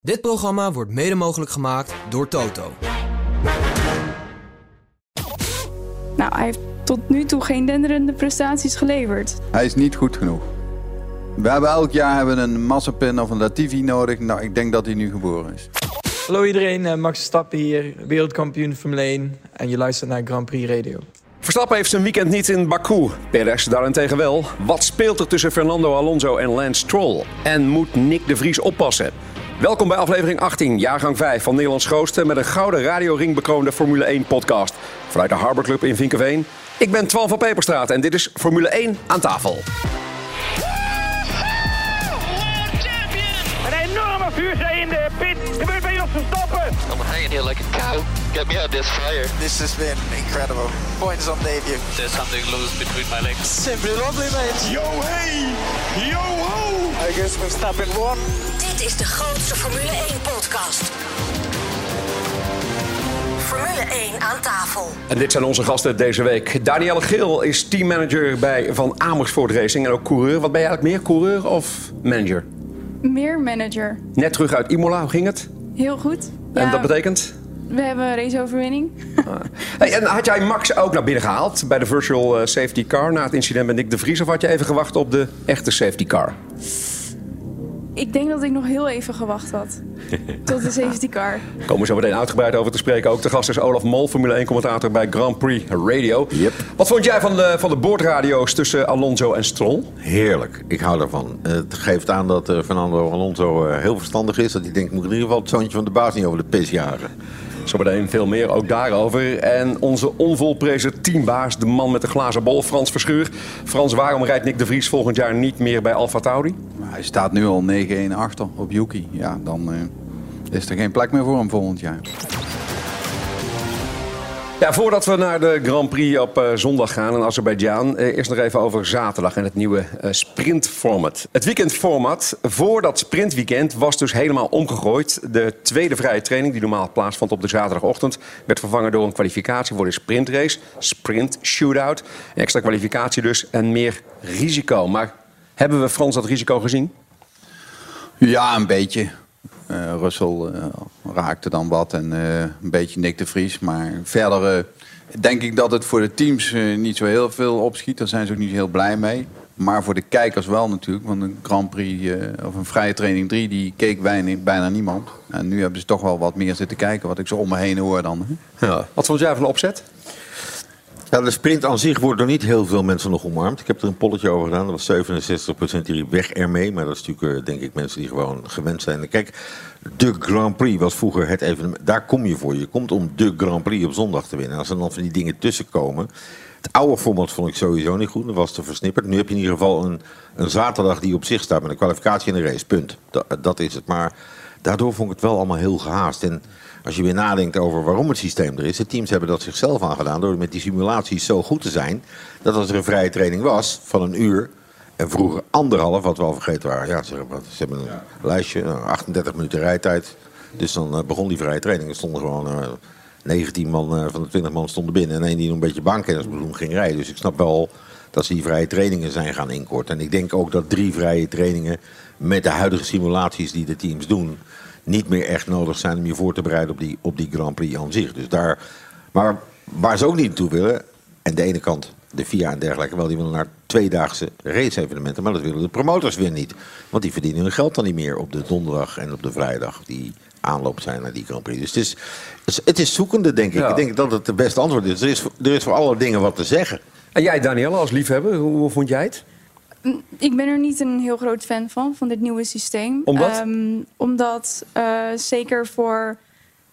Dit programma wordt mede mogelijk gemaakt door Toto. Nou, hij heeft tot nu toe geen denderende prestaties geleverd. Hij is niet goed genoeg. We hebben elk jaar hebben een Massapin of een Latifi nodig. Nou, ik denk dat hij nu geboren is. Hallo iedereen, eh, Max Verstappen hier, wereldkampioen Formule 1 en je luistert naar Grand Prix Radio. Verstappen heeft zijn weekend niet in Baku. Perez daarentegen wel. Wat speelt er tussen Fernando Alonso en Lance Stroll? En moet Nick de Vries oppassen? Welkom bij aflevering 18, jaargang 5 van Nederlands grootste... met een gouden radioring bekroonde Formule 1 podcast. Vanuit de Harbor Club in Vinkenveen. Ik ben Twan van Peperstraat en dit is Formule 1 aan tafel. Een enorme vuurzee in de pit. Gebeurt bij Jos Verstappen. I'm hanging here like a cow. Get me out of this fire. This has been incredible. Points on debut. There's something loose between my legs. Simply lovely, mate. Yo hey, yo ho. I guess Verstappen won. Dit is de grootste Formule 1-podcast. Formule 1 aan tafel. En dit zijn onze gasten deze week. Danielle Geel is teammanager bij Van Amersfoort Racing en ook coureur. Wat ben je eigenlijk meer, coureur of manager? Meer manager. Net terug uit Imola, hoe ging het? Heel goed. En Ja, dat betekent? We hebben een raceoverwinning. Hey, en had jij Max ook naar binnen gehaald bij de virtual eh, safety car na het incident met Nick de Vries? Of had je even gewacht op de echte safety car? Ik denk dat ik nog heel even gewacht had. Tot de safety car. Komen we zo meteen uitgebreid over te spreken. Ook de gast is Olaf Mol, Formule 1-commentator bij Grand Prix Radio. Yep. Wat vond jij van de, van de boordradio's tussen Alonso en Stroll? Heerlijk, ik hou ervan. Het geeft aan dat eh, Fernando Alonso eh, heel verstandig is. Dat hij denkt, moet ik in ieder geval het zoontje van de baas niet over de pis jagen. Zometeen veel meer ook daarover. En onze onvolprezen teambaas, de man met de glazen bol, Frans Verschuur. Frans, waarom rijdt Nick de Vries volgend jaar niet meer bij Alfa Tauri? Hij staat nu al 9-1 achter op Yuki. Ja, dan eh, is er geen plek meer voor hem volgend jaar. Ja, voordat we naar de Grand Prix op eh, zondag gaan in Azerbeidzjan, eh, eerst nog even over zaterdag en het nieuwe eh, sprintformat. Het weekendformat voor dat sprintweekend was dus helemaal omgegooid. De tweede vrije training, die normaal plaatsvond op de zaterdagochtend, werd vervangen door een kwalificatie voor de sprintrace, sprint shootout. Extra kwalificatie dus en meer risico. Maar hebben we Frans dat risico gezien? Ja, een beetje. Eh Russell eh, raakte dan wat en eh, een beetje Nick de Vries. Maar verder denk ik dat het voor de teams niet zo heel veel opschiet. Daar zijn ze ook niet heel blij mee. Maar voor de kijkers wel natuurlijk. Want een Grand Prix of een vrije training 3, die keek bijna niemand. En nu hebben ze toch wel wat meer zitten kijken, wat ik zo om me heen hoor dan. Ja. Wat vond jij van de opzet? Ja, de sprint aan zich wordt door niet heel veel mensen nog omarmd. Ik heb er een polletje over gedaan. Dat was 67% die weg ermee. Maar dat is natuurlijk, eh, denk ik, mensen die gewoon gewend zijn. Kijk, de Grand Prix was vroeger het evenement. Daar kom je voor. Je komt om de Grand Prix op zondag te winnen. Als er dan van die dingen tussenkomen. Het oude format vond ik sowieso niet goed. Dat was te versnipperd. Nu heb je in ieder geval een, een zaterdag die op zich staat met een kwalificatie en een race. Punt. Dat, dat is het. Maar daardoor vond ik het wel allemaal heel gehaast. En als je weer nadenkt over waarom het systeem er is. De teams hebben dat zichzelf aangedaan door met die simulaties zo goed te zijn. Dat als er een vrije training was van een uur. En vroeger anderhalf, wat we al vergeten waren. Ja, ze, hebben een lijstje, nou, 38 minuten rijtijd. Dus dan eh, begon die vrije training. Er stonden gewoon eh, 19 man eh, van de 20 man stonden binnen. En één die nog een beetje bankkennisbedoeling ging rijden. Dus ik snap wel dat ze die vrije trainingen zijn gaan inkorten. En ik denk ook dat drie vrije trainingen met de huidige simulaties die de teams doen... niet meer echt nodig zijn om je voor te bereiden op die, op die Grand Prix aan zich. Dus daar, maar waar ze ook niet naartoe willen... en de ene kant de FIA en dergelijke wel, die willen naar tweedaagse race-evenementen. Maar dat willen de promotors weer niet. Want die verdienen hun geld dan niet meer op de donderdag en op de vrijdag. Die aanloop zijn naar die Grand Prix. Dus het is, het is- zoekende, denk ik. Ja. Ik denk dat het het beste antwoord is. Er is, voor- er is voor alle dingen wat te zeggen. En jij, Danielle, als liefhebber, hoe, hoe vond jij het? Ik ben er niet een heel groot fan van, van dit nieuwe systeem. Omdat? Ehm, omdat eh, zeker voor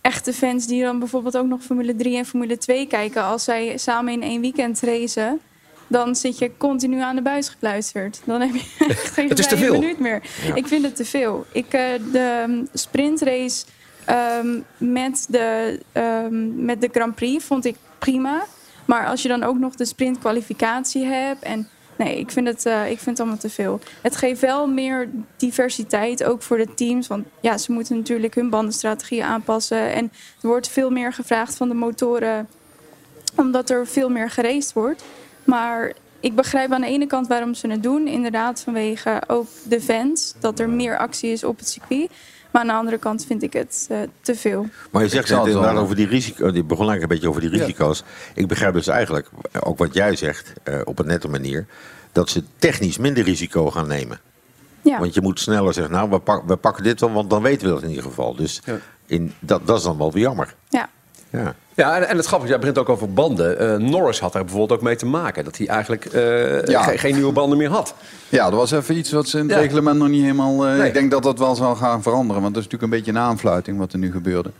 echte fans die dan bijvoorbeeld ook nog Formule 3 en Formule 2 kijken... als zij samen in één weekend racen... dan zit je continu aan de buis gekluisterd. Dan heb je echt geen Het is te veel. minuut meer. Ik vind het te veel. Ik, eh, de um, sprintrace ehm, met, de, ehm, met de Grand Prix vond ik prima. Maar als je dan ook nog de sprintkwalificatie hebt... en Nee, ik vind, het, eh, ik vind allemaal te veel. Het geeft wel meer diversiteit, ook voor de teams. Want ja, ze moeten natuurlijk hun bandenstrategie aanpassen. En er wordt veel meer gevraagd van de motoren, omdat er veel meer geraced wordt. Maar ik begrijp aan de ene kant waarom ze het doen. Inderdaad, vanwege ook de fans, dat er meer actie is op het circuit. Maar aan de andere kant vind ik het eh, te veel. Maar je zegt het inderdaad over die risico's. Je begon eigenlijk een beetje over die risico's. Ik begrijp dus eigenlijk, ook wat jij zegt, eh, op een nette manier, dat ze technisch minder risico gaan nemen. Ja. Want je moet sneller zeggen, nou, we, pak- we pakken dit wel, want dan weten we dat in ieder geval. Dus in, dat, dat is dan wel weer jammer. Ja. Ja. Ja, en, en het grappige, jij begint ook over banden. Eh, Norris had er bijvoorbeeld ook mee te maken. Dat hij eigenlijk eh, Ja. geen nieuwe banden meer had. Ja, dat was even iets wat ze in het Ja. reglement nog niet helemaal... eh, Nee. Ik denk dat dat wel zal gaan veranderen. Want dat is natuurlijk een beetje een aanfluiting wat er nu gebeurde.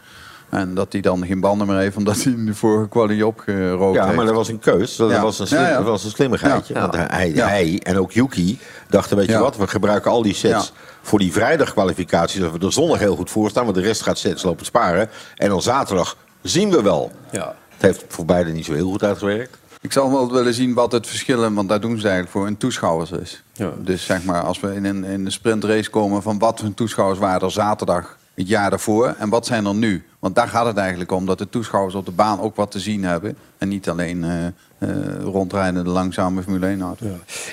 En dat hij dan geen banden meer heeft omdat hij in de vorige kwalie opgerookt Ja, heeft. maar dat was een keus. Dat, Ja. was, een slim, Ja, ja. dat was een slimmigheidje. Ja. Want hij, Ja. hij en ook Yuki dachten, weet je wat, we gebruiken al die sets Ja. voor die vrijdagkwalificaties. Dat we er zondag heel goed voor staan, want de rest gaat sets lopen sparen. En dan zaterdag zien we wel. Ja. Het heeft voor beide niet zo heel goed uitgewerkt. Ik zal wel willen zien wat het verschil, want daar doen ze eigenlijk voor, in toeschouwers is. Ja. Dus zeg maar, als we in een, in een sprintrace komen van wat voor toeschouwers waren er zaterdag het jaar daarvoor en wat zijn er nu? Want daar gaat het eigenlijk om, dat de toeschouwers op de baan ook wat te zien hebben. En niet alleen eh eh, rondrijdende langzame Formule 1 auto.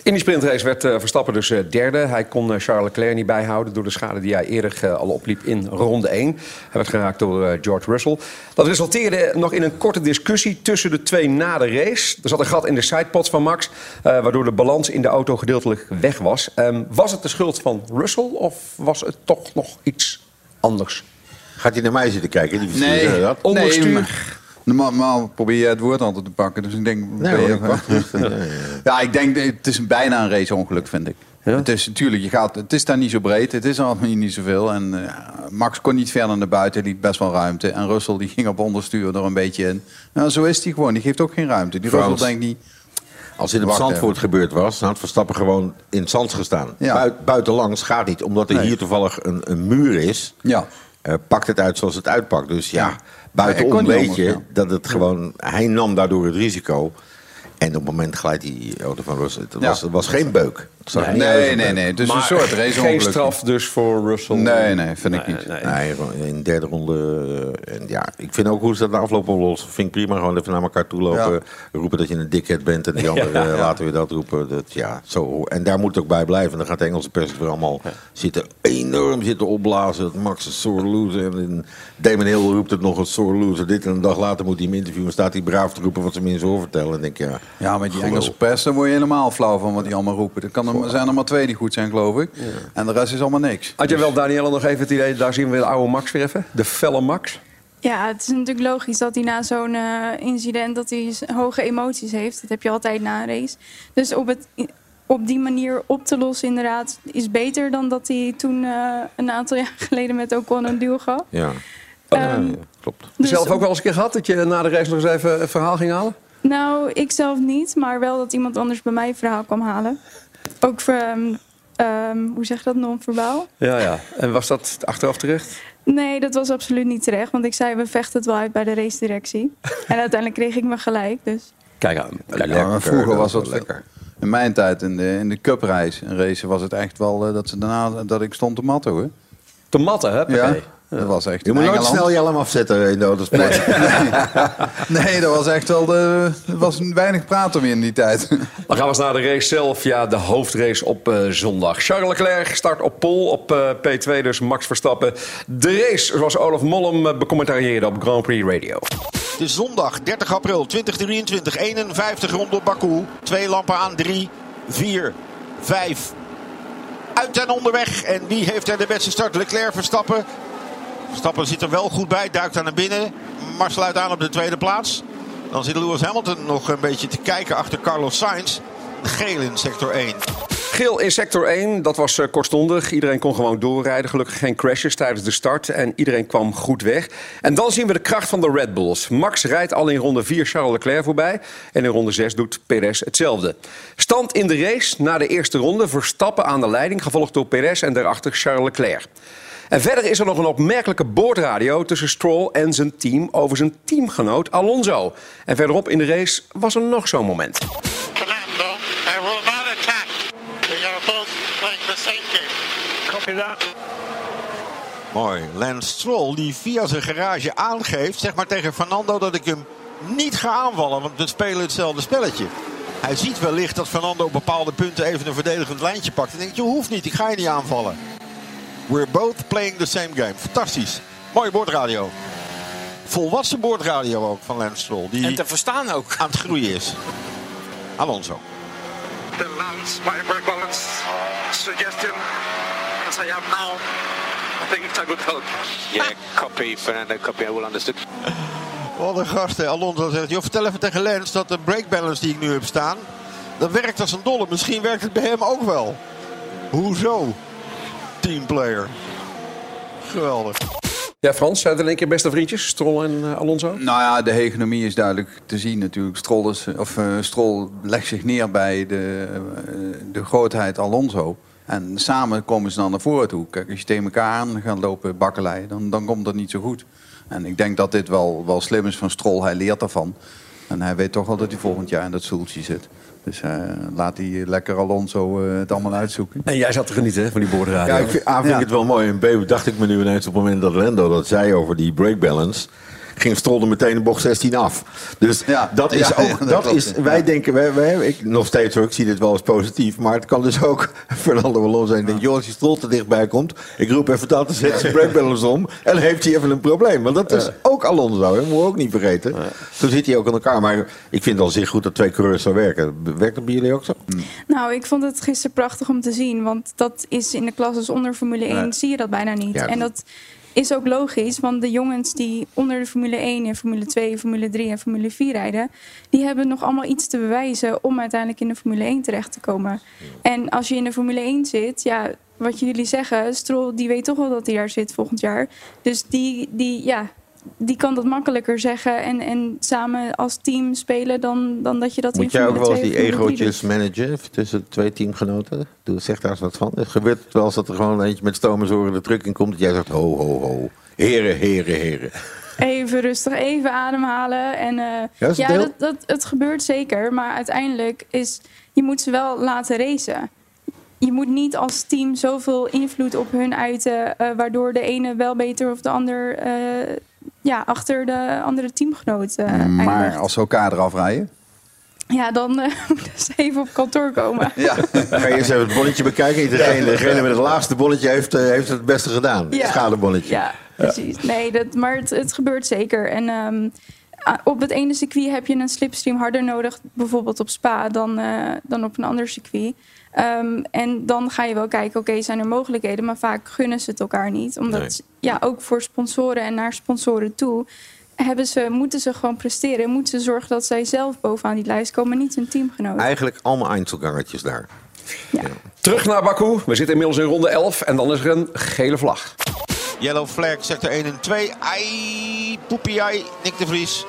In die sprintrace werd eh, Verstappen dus eh, derde. Hij kon eh, Charles Leclerc niet bijhouden door de schade die hij eerder al opliep in ronde 1. Hij werd geraakt door eh, George Russell. Dat resulteerde nog in een korte discussie tussen de twee na de race. Er zat een gat in de sidepods van Max, eh, waardoor de balans in de auto gedeeltelijk weg was. Ehm, was het de schuld van Russell of was het toch nog iets anders? Gaat hij naar mij zitten kijken? Die verstuurde dat? Onderstuur. Nee, maar- normaal probeer je het woord altijd te pakken. Dus ik denk... Nee, hoor, ik. Ja, ja, ik denk, het is bijna een raceongeluk, vind ik. Ja? Het is natuurlijk, je gaat, het is daar niet zo breed, het is allemaal niet zoveel. En eh, Max kon niet verder naar buiten, die liet best wel ruimte. En Russell die ging op onderstuur er een beetje in. Nou, zo is hij gewoon, die geeft ook geen ruimte. Die Frans. Russell denkt niet... Als dit op Wacht Zandvoort gebeurd was, dan had Verstappen gewoon in het zand gestaan. Ja. Buit- buitenlangs gaat niet, omdat er Nee. hier toevallig een, een muur is. Ja, eh, pakt het uit zoals het uitpakt. Dus ja, Ja. Buitenom weet anders, je ja. dat het gewoon... Hij nam daardoor het risico. En op het moment glijdt die auto van Russell. Het Ja. was, het was geen beuk. Zag nee, nee, nee. Maar een soort geen raceongeluk. straf dus voor Russell? Nee, nee, vind ik niet. nee. In de derde ronde. eh, En ja, ik vind ook hoe ze dat na afloop oplossen. Vind ik prima. Gewoon even naar elkaar toe lopen. Ja. Roepen dat je een dickhead bent. En die andere Ja, ja. eh, laten we dat roepen. Dat, ja, zo. En daar moet het ook bij blijven. Dan gaat de Engelse pers weer allemaal zitten, enorm zitten opblazen. Dat Max een sore loser. En Damon Hill roept het nog een sore loser. Dit en een dag later moet hij hem interviewen. staat hij braaf te roepen wat ze mensen horen vertellen. En denk ja, Ja, met die gelul. Engelse pers, dan word je helemaal flauw van wat die allemaal roepen. Er kan er, zijn er maar twee die goed zijn, geloof ik. En de rest is allemaal niks. Had je wel, Danielle, nog even het idee... daar zien we de oude Max weer even? De felle Max? Ja, het is natuurlijk logisch dat hij na zo'n eh, incident dat hij hoge emoties heeft. Dat heb je altijd na een race. Dus op, het, op die manier op te lossen inderdaad is beter dan dat hij toen eh, een aantal jaar geleden met Ocon een duel gaf. ja. Ehm, Ja, klopt. dus- Zelf ook wel eens een keer gehad dat je na de race nog eens even een verhaal ging halen? Nou, ik zelf niet, maar wel dat iemand anders bij mij een verhaal kwam halen. Ook voor, ehm, ehm, hoe zeg je dat, non-verbaal? Ja, ja. En was dat achteraf terecht? Nee, dat was absoluut niet terecht, want ik zei we vechten het wel uit bij de race directie. en uiteindelijk kreeg ik me gelijk, dus... Kijk aan. Kijk Ja, vroeger was dat lekker. In mijn tijd in de, in de cuprace, een race, was het echt wel eh, dat ze daarna dat ik stond te matten hoor. Te matten, hè? Ja, dat was echt. Je moet nooit snel je helm afzetten in de autosport. Nee, dat was echt wel de. Er was weinig praten meer in die tijd. Dan gaan we eens naar de race zelf. Ja, de hoofdrace op eh, zondag. Charles Leclerc start op pole op eh, P2, dus Max Verstappen. De race, zoals Olaf Mollem eh, becommentarieerde op Grand Prix Radio. Het is zondag 30 april 2023, 51 rond op Baku. Twee lampen aan, drie, vier, vijf. Uit en onderweg. En wie heeft er de beste start? Leclerc, Verstappen. Verstappen zit er wel goed bij, duikt daar naar binnen. Max sluit aan op de tweede plaats. Dan zit Lewis Hamilton nog een beetje te kijken achter Carlos Sainz. Geel in sector 1. Geel in sector 1, dat was eh, kortstondig. Iedereen kon gewoon doorrijden. Gelukkig geen crashes tijdens de start. En iedereen kwam goed weg. En dan zien we de kracht van de Red Bulls. Max rijdt al in ronde 4 Charles Leclerc voorbij. En in ronde 6 doet Perez hetzelfde. Stand in de race na de eerste ronde. Verstappen aan de leiding, gevolgd door Perez en daarachter Charles Leclerc. En verder is er nog een opmerkelijke boordradio tussen Stroll en zijn team over zijn teamgenoot Alonso. En verderop in de race was er nog zo'n moment. Fernando, I will not attack. We are both playing the same game. Copy that. Mooi. Lance Stroll die via zijn garage aangeeft, zeg maar tegen Fernando, dat ik hem niet ga aanvallen. Want we spelen hetzelfde spelletje. Hij ziet wellicht dat Fernando op bepaalde punten even een verdedigend lijntje pakt. En denkt, je hoeft niet, ik ga je niet aanvallen. We're both playing the same game. Fantastisch. Mooie boordradio. Volwassen boordradio ook van Lance Stroll. Die En te verstaan ook. aan het groeien is. Alonso. The Lance, my brake balance suggestion, as I have now, I think it's a good help. Yeah, copy, Fernando, copy, I will understood. Wat een gast, hè. Alonso zegt, joh, vertel even tegen Lance dat de brake balance die ik nu heb staan, dat werkt als een dolle. Misschien werkt het bij hem ook wel. Hoezo? Teamplayer. Geweldig. Ja, Frans, zijn het in één keer beste vriendjes? Stroll en eh, Alonso? Nou ja, de hegemonie is duidelijk te zien natuurlijk. Stroll, is, of, eh, Stroll legt zich neer bij de, eh, de grootheid Alonso. En samen komen ze dan naar voren toe. Kijk, als je tegen elkaar aan gaat lopen bakkeleien, dan, dan komt dat niet zo goed. En ik denk dat dit wel, wel slim is van Stroll. Hij leert daarvan. En hij weet toch wel dat hij volgend jaar in dat stoeltje zit. Dus eh, laat hij lekker Alonso eh, het allemaal uitzoeken. En jij zat te genieten hè, van die boordradio. Ja, ik vind, A, vind Ja. ik het wel mooi. En B, dacht ik me nu ineens op het moment dat Lando dat zei over die brake balance. Ging Stroll er meteen in bocht 16 af. Dus Ja. dat is Ja, ook. ja, dat dat is, ja. wij denken, wij, wij, ik, nog steeds hoor, ik zie dit wel als positief. Maar het kan dus ook Fernando Alonso zijn. denkt, joh, als die Stroll te dichtbij komt. Ik roep even dat, dan zet zijn om. En dan heeft hij even een probleem. Want dat is ook Alonso, hè, moeten we ook niet vergeten. Zo zit hij ook aan elkaar. Maar ik vind het al zeer goed dat twee coureurs zo werken. Werkt dat bij jullie ook zo? Nou, ik vond het gisteren prachtig om te zien. Want dat is in de klasses onder Formule 1 zie je dat bijna niet. Ja, en dat is ook logisch, want de jongens die onder de Formule 1 en Formule 2, Formule 3 en Formule 4 rijden, die hebben nog allemaal iets te bewijzen om uiteindelijk in de Formule 1 terecht te komen. En als je in de Formule 1 zit, ja, wat jullie zeggen, Stroll die weet toch wel dat hij daar zit volgend jaar. Dus die, die ja, die kan dat makkelijker zeggen en, en samen als team spelen dan, dan dat je dat Moet in jij ook wel eens 2 die of Formule 3 egootjes managen tussen twee teamgenoten? Doe, zeg daar eens wat van. Het gebeurt wel eens dat er gewoon eentje met stomenzoren de truck in komt. Dat jij zegt, ho, ho, ho. Heren, heren, heren. Even rustig, even ademhalen. En eh, Ja, het dat, dat, het gebeurt zeker. Maar uiteindelijk is, je moet ze wel laten racen. Je moet niet als team zoveel invloed op hun uiten, eh, waardoor de ene wel beter of de ander eh, ja, achter de andere teamgenoot eh, maar eindigt. als ze elkaar eraf rijden. Ja, dan eh, moeten ze even op kantoor komen. Ja. Ga je eens even het bonnetje bekijken. Degene, degene met het laagste bonnetje heeft, eh, heeft het beste gedaan. Ja. Het schadebonnetje. Ja, precies. Nee, dat, maar het, het gebeurt zeker. En ehm, ah, op het ene circuit heb je een slipstream harder nodig, bijvoorbeeld op Spa, dan, eh, dan op een ander circuit. Ehm, en dan ga je wel kijken, oké, zijn er mogelijkheden? Maar vaak gunnen ze het elkaar niet. Omdat, Nee. ja, ook voor sponsoren en naar sponsoren toe... Hebben ze, moeten ze gewoon presteren. Moeten ze zorgen dat zij zelf bovenaan die lijst komen, niet hun teamgenoot. Eigenlijk allemaal Einzelgangertjes daar. Terug naar Baku. We zitten inmiddels in ronde 11 en dan is er een gele vlag. Yellow flag, sector 1 en 2. Ai, poepie, ai, Nick de Vries.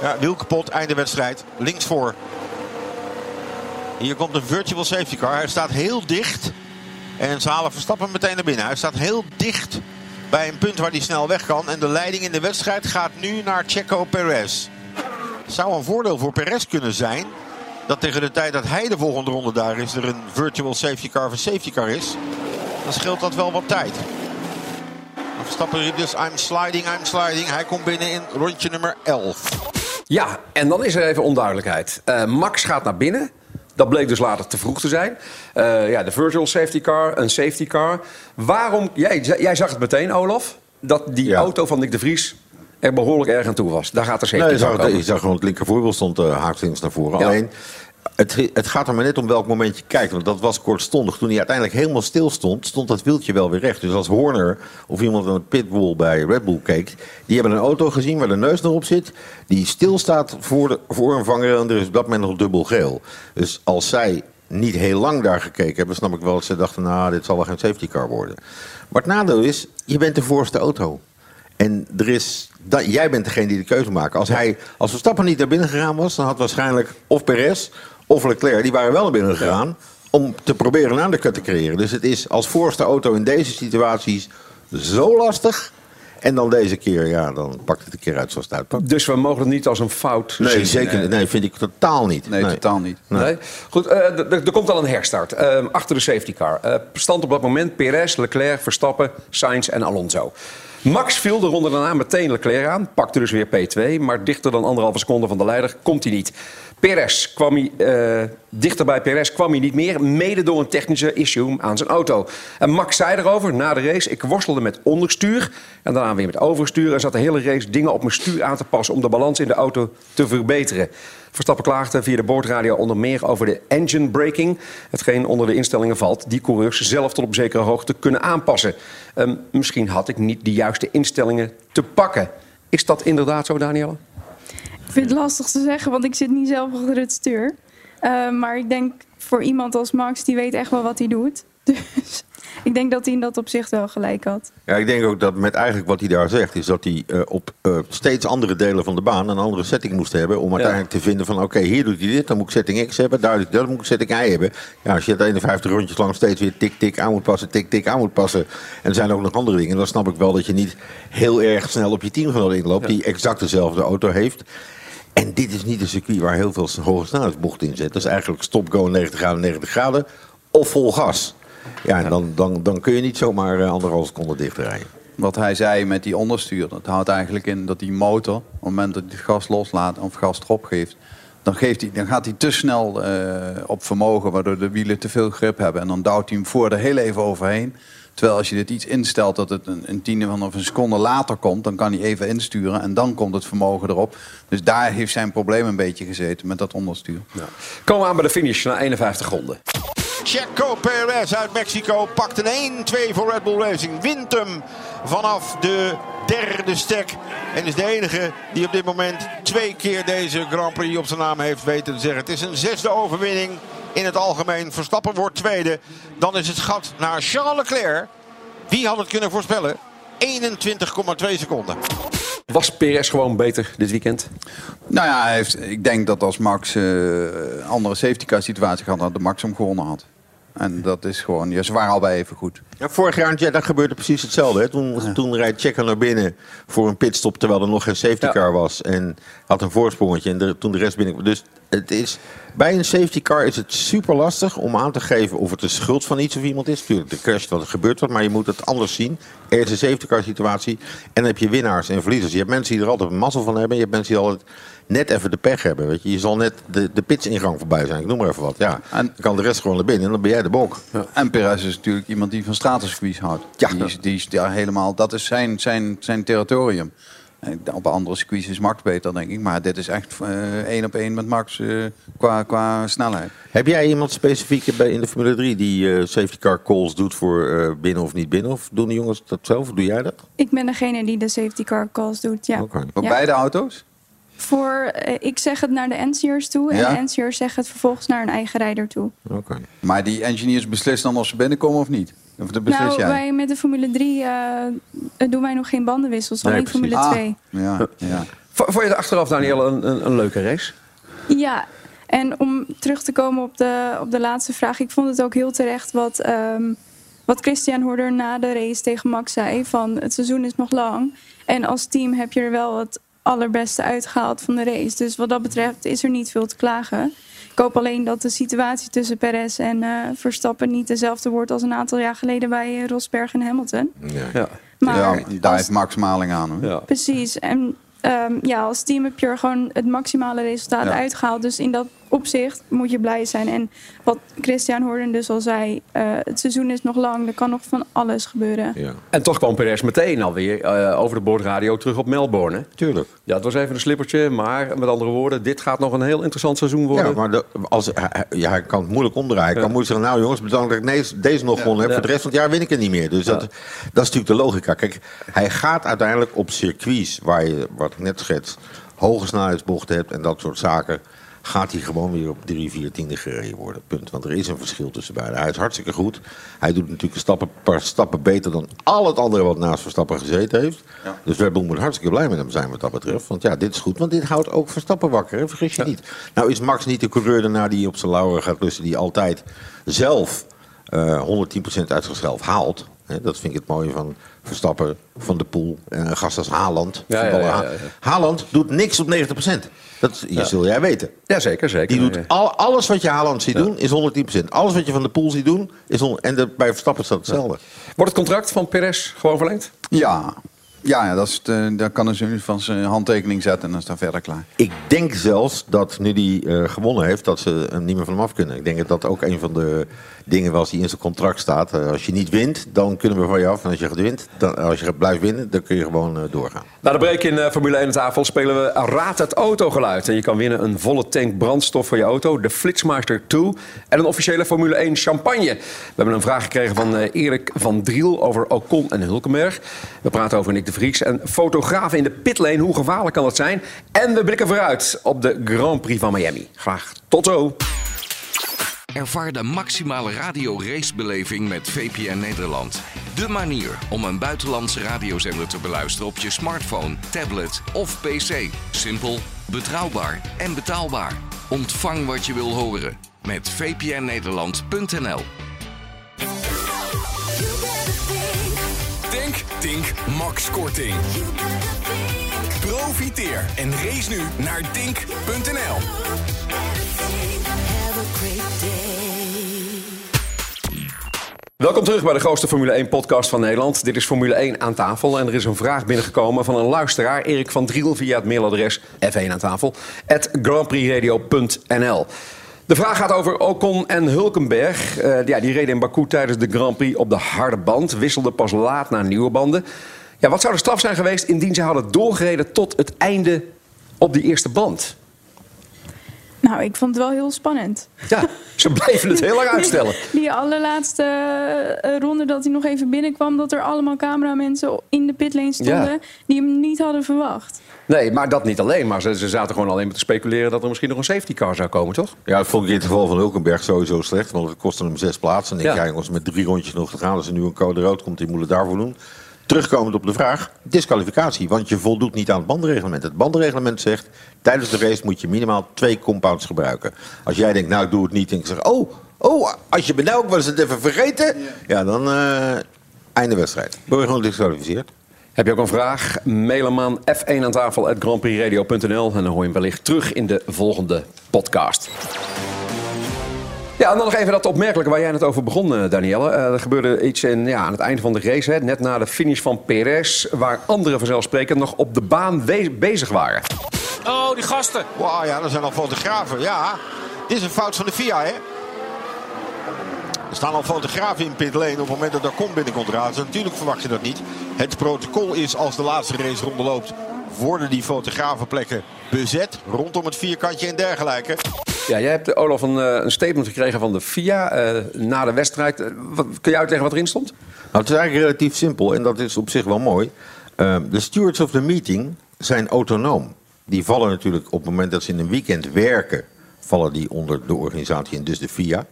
Ja, wiel kapot, einde wedstrijd. Links voor. Hier komt een virtual safety car. Hij staat heel dicht. En ze halen Verstappen meteen naar binnen. Hij staat heel dicht bij een punt waar hij snel weg kan. En de leiding in de wedstrijd gaat nu naar Checo Perez. Zou een voordeel voor Perez kunnen zijn. Dat tegen de tijd dat hij de volgende ronde daar is, er een virtual safety car of safety car is. Dan scheelt dat wel wat tijd. Verstappen riep dus I'm sliding, I'm sliding. Hij komt binnen in rondje nummer 11. Ja, en dan is er even onduidelijkheid. Eh, Max gaat naar binnen. Dat bleek dus later te vroeg te zijn. Eh, ja, de virtual safety car, een safety car. Waarom, jij, jij zag het meteen, Olaf, dat die auto van Nick de Vries er behoorlijk erg aan toe was. Daar gaat de safety Nee, je, car zag, je zag gewoon het linkervoorwiel stond uh, naar voren. Ja. Alleen, het, het gaat er maar net om welk moment je kijkt. Want dat was kortstondig. Toen hij uiteindelijk helemaal stil stond, stond dat wieltje wel weer recht. Dus als Horner of iemand aan het pitbull bij Red Bull keek... die hebben een auto gezien waar de neus nog op zit... die stilstaat voor, de, voor een vanger en er is op dat moment nog dubbel geel. Dus als zij niet heel lang daar gekeken hebben... snap ik wel dat ze dachten, nou, dit zal wel geen safety car worden. Maar het nadeel is, je bent de voorste auto. En er is, dat, jij bent degene die de keuze maakt. Als, hij, als Verstappen niet naar binnen gegaan was, dan had waarschijnlijk of Perez of Leclerc, die waren wel naar binnen gegaan. Om te proberen een undercut te creëren. Dus het is als voorste auto in deze situaties zo lastig. En dan deze keer, ja, dan pakt het een keer uit zoals het uitpakt. Dus we mogen het niet als een fout Nee, zien. zeker niet. Nee, vind ik totaal niet. Nee, totaal niet. Nee. Goed, eh, er komt al een herstart. Eh, achter de safety car. Eh, stand op dat moment Perez, Leclerc, Verstappen, Sainz en Alonso. Max viel de ronde daarna meteen Leclerc aan. Pakte dus weer P2. Maar dichter dan anderhalve seconde van de leider komt hij niet. Perez kwam hij, eh, dichter bij Perez kwam hij niet meer. Mede door een technische issue aan zijn auto. En Max zei erover na de race. Ik worstelde met onderstuur. En daarna weer met overstuur. En zat de hele race dingen op mijn stuur aan te passen. om de balans in de auto te verbeteren. Verstappen klaagde via de boordradio onder meer over de engine braking. Hetgeen onder de instellingen valt die coureurs zelf tot op zekere hoogte kunnen aanpassen. Ehm, misschien had ik niet de juiste instellingen te pakken. Is dat inderdaad zo, Danielle? Ik vind het lastig te zeggen, want ik zit niet zelf achter het stuur. Eh, maar ik denk voor iemand als Max, die weet echt wel wat hij doet. Dus ik denk dat hij in dat opzicht wel gelijk had. Ja, ik denk ook dat met eigenlijk wat hij daar zegt, is dat hij eh, op eh, steeds andere delen van de baan een andere setting moest hebben. Om uiteindelijk te vinden van oké, hier doet hij dit, dan moet ik setting X hebben, daar doet hij dat, dan moet ik setting Y hebben. Ja, als je het 51 rondjes lang steeds weer tik, tik aan moet passen, tik, tik aan moet passen. En er zijn ook nog andere dingen. Dan snap ik wel dat je niet heel erg snel op je teamgenoot inloopt, die exact dezelfde auto heeft. En dit is niet een circuit waar heel veel hoge snelheidsbochten in zitten. Dat is eigenlijk stop-go 90 graden, 90 graden of vol gas. Ja, en dan, dan, dan kun je niet zomaar eh, anderhalve seconde dichtrijden. Wat hij zei met die onderstuur, dat houdt eigenlijk in dat die motor, op het moment dat hij het gas loslaat of gas erop geeft, dan, geeft hij, dan gaat hij te snel eh, op vermogen, waardoor de wielen te veel grip hebben. En dan duwt hij hem voor er heel even overheen. Terwijl als je dit iets instelt dat het een, een tiende van of een seconde later komt, dan kan hij even insturen en dan komt het vermogen erop. Dus daar heeft zijn probleem een beetje gezeten met dat onderstuur. Komen we aan bij de finish na 51 ronden. Checo Perez uit Mexico pakt een 1-2 voor Red Bull Racing. Wint hem vanaf de derde stek. En is de enige die op dit moment twee keer deze Grand Prix op zijn naam heeft weten te zeggen. Het is een zesde overwinning in het algemeen. Verstappen wordt tweede. Dan is het gat naar Charles Leclerc. Wie had het kunnen voorspellen? 21,2 seconden. Was Perez gewoon beter dit weekend? Nou ja, hij heeft, ik denk dat als Max eh, een andere safety car situatie gehad had, de Max hem gewonnen had. En dat is gewoon, ja, ze waren al bij even goed. Ja, vorig jaar in Jeddah gebeurde precies hetzelfde. Hè. Toen, toen rijdt Checo naar binnen voor een pitstop terwijl er nog geen safety car was. En had een voorsprongetje en de- toen de rest binnen. Dus het is, bij een safety car is het super lastig om aan te geven of het de schuld van iets of iemand is. Natuurlijk, de crash wat er gebeurt wat, maar je moet het anders zien. Er is een safety car situatie en dan heb je winnaars en verliezers. Je hebt mensen die er altijd een mazzel van hebben. Je hebt mensen die altijd net even de pech hebben. Weet je. je zal net de, de pitsingang voorbij zijn. Ik noem maar even wat. Ja, En- dan kan de rest gewoon naar binnen en dan ben jij de bok. En Perez is natuurlijk iemand die van stratencircuits houdt. Ja. Die is, die is daar helemaal, dat is zijn, zijn, zijn territorium. En Op andere circuits is Max beter, denk ik. Maar dit is echt eh, één op één met Max eh, qua, qua snelheid. Heb jij iemand specifiek bij in de Formule 3 die eh, safety car calls doet voor eh, binnen of niet binnen? Of doen de jongens dat zelf? Of doe jij dat? Ik ben degene die de safety car calls doet, ja. Oké. Voor Ja. beide auto's? Voor, ik zeg het naar de NC'ers toe en Ja? de NC'ers zeggen het vervolgens naar een eigen rijder toe. Oké. Maar die engineers beslissen dan of ze binnenkomen of niet? Of nou, jij? wij met de Formule 3 eh, doen wij nog geen bandenwissels, Nee, alleen precies. Formule Ah, 2. ja, ja. V- Vond je het achteraf, Danielle, een, een, een leuke race? Ja, en om terug te komen op de, op de laatste vraag. Ik vond het ook heel terecht wat, ehm, wat Christian Horner na de race tegen Max zei. Van het seizoen is nog lang. En als team heb je er wel het allerbeste uitgehaald van de race. Dus wat dat betreft is er niet veel te klagen. Ik hoop alleen dat de situatie tussen Perez en eh, Verstappen niet dezelfde wordt als een aantal jaar geleden bij eh, Rosberg en Hamilton. Ja. Maar ja, daar als- heeft Max Maling aan. Hoor. ja. Precies. En ehm, ja, als team heb je er gewoon het maximale resultaat Ja. uitgehaald. Dus in dat opzicht moet je blij zijn. En wat Christian Horner dus al zei, eh, het seizoen is nog lang. Er kan nog van alles gebeuren. Ja, En toch kwam Perez meteen alweer eh, over de boordradio terug op Melbourne. hè? tuurlijk. Ja, het was even een slippertje, maar met andere woorden, dit gaat nog een heel interessant seizoen worden. Ja, maar de, als, hij, hij- ja, hij kan het moeilijk omdraaien. Hij kan moeilijk zeggen, nou jongens, bedankt dat ik deze, deze nog gewonnen heb. Ja. Voor de rest van het jaar win ik het niet meer. Dus dat, dat is natuurlijk de logica. Kijk, hij gaat uiteindelijk op circuits waar je, wat ik net schets, hoge snelheidsbochten hebt en dat soort zaken. Gaat hij gewoon weer op drie, vier tiende gereden worden. Punt. Want er is een verschil tussen beiden. Hij is hartstikke goed. Hij doet natuurlijk een stappen, paar stappen beter dan al het andere wat naast Verstappen gezeten heeft. Dus Red Bull moet hartstikke blij met hem zijn wat dat betreft. Want ja, dit is goed. Want dit houdt ook Verstappen wakker. Hè? Vergis je niet. Nou is Max niet de coureur daarna die op zijn lauren gaat rusten. Die altijd zelf eh 110% uit zichzelf haalt. Hè, dat vind ik het mooie van Verstappen, Van de Poel en een gast als Haaland. Ja, ja, Voetballer ja, Ha- ja, ja. Haaland doet niks op 90%. Dat je zul jij weten. Ja, zeker, zeker. Die doet al, alles wat je Haaland ziet doen, is 110%. Alles wat je van de Poel ziet doen, is 100%. En de, bij Verstappen is dat hetzelfde. Wordt het contract van Perez gewoon verlengd? Ja, Ja, ja dat is de, daar kan dus van zijn handtekening zetten en dan is dat verder klaar. Ik denk zelfs dat nu die eh, gewonnen heeft, dat ze hem niet meer van hem af kunnen. Ik denk dat dat ook een van de dingen was die in zijn contract staat. Eh, als je niet wint, dan kunnen we van je af. En als je wint, dan, als je blijft winnen, dan kun je gewoon eh, doorgaan. Na de break in Formule 1 tafel spelen we Raad het autogeluid. En je kan winnen een volle tank brandstof voor je auto, de Flitsmeister 2 en een officiële Formule 1 champagne. We hebben een vraag gekregen van Erik van Driel over Ocon en Hulkenberg. We praten over Nick de Vries en fotografen in de pitlane. Hoe gevaarlijk kan dat zijn? En we blikken vooruit op de Grand Prix van Miami. Graag tot zo. Ervaar de maximale radio-racebeleving met VPN Nederland. De manier om een buitenlandse radiozender te beluisteren op je smartphone, tablet of pc. Simpel, betrouwbaar en betaalbaar. Ontvang wat je wil horen met vpnnederland.nl. Max Korting. Profiteer en race nu naar dink.nl. Welkom terug bij de grootste Formule 1 podcast van Nederland. Dit is Formule 1 aan tafel en er is een vraag binnengekomen van een luisteraar, Erik van Driel, via het mailadres f1 aan tafel, at grandprixradio.nl. De vraag gaat over Ocon en Hulkenberg. Uh, ja, die reden in Baku tijdens de Grand Prix op de harde band. Wisselden pas laat naar nieuwe banden. Ja, wat zou de straf zijn geweest indien ze hadden doorgereden tot het einde op die eerste band? Nou, ik vond het wel heel spannend. Ja, ze bleven het heel lang uitstellen. Die allerlaatste uh, ronde dat hij nog even binnenkwam... dat er allemaal cameramensen in de pitlane stonden... die hem niet hadden verwacht. Nee, maar dat niet alleen. Maar ze, ze zaten gewoon alleen maar te speculeren... dat er misschien nog een safety car zou komen, toch? Ja, dat vond ik in het geval van Hulkenberg sowieso slecht. Want het kostte hem zes plaatsen. En ik ja. jongens, met drie rondjes nog te gaan... als er nu een code rood komt, die moeten daarvoor doen. Terugkomend op de vraag, disqualificatie. Want je voldoet niet aan het bandreglement. Het bandreglement zegt, tijdens de race moet je minimaal twee compounds gebruiken. Als jij denkt, nou ik doe het niet, en ik zeg, oh, oh als je benauwd was het even vergeten. Ja, dan uh, einde wedstrijd. Ben je gewoon disqualificeerd. Heb je ook een vraag? Mail hem aan f1 aan tafel en dan hoor je hem wellicht terug in de volgende podcast. Ja, en dan nog even dat opmerkelijke waar jij net over begon, eh, Danielle. Uh, er gebeurde iets in, ja, aan het einde van de race, hè, net na de finish van Perez... waar anderen vanzelfsprekend nog op de baan bezig waren. Oh, die gasten. Wauw, ja, dat zijn al fotografen. Ja, dit is een fout van de FIA, hè? Er staan al fotografen in pitlane op het moment dat er komt binnenkomt razen. Natuurlijk verwacht je dat niet. Het protocol is als de laatste race ronde loopt... worden die fotografenplekken bezet rondom het vierkantje en dergelijke. Ja, jij hebt, Olaf, een, eh, een statement gekregen van de FIA uh, na de wedstrijd. Wat, kun je uitleggen wat erin stond? Nou, het is eigenlijk relatief simpel en dat is op zich wel mooi. De stewards of the meeting zijn autonoom. Die vallen natuurlijk op het moment dat ze in een weekend werken... vallen die onder de organisatie en dus de FIA.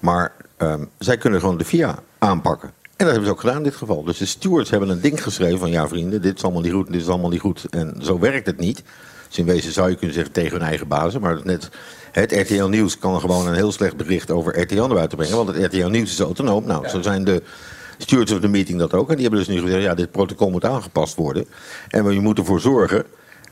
Maar um, zij kunnen gewoon de FIA aanpakken. En dat hebben ze ook gedaan in dit geval. Dus de stewards hebben een ding geschreven van... ja vrienden, dit is allemaal niet goed, dit is allemaal niet goed. En zo werkt het niet. Dus in wezen zou je kunnen zeggen tegen hun eigen bazen. Maar net het RTL Nieuws kan gewoon een heel slecht bericht over RTL naar buiten brengen. Want het RTL Nieuws is autonoom. Nou, zo zijn de stewards of the meeting dat ook. En die hebben dus nu gezegd, ja, dit protocol moet aangepast worden. En we moeten ervoor zorgen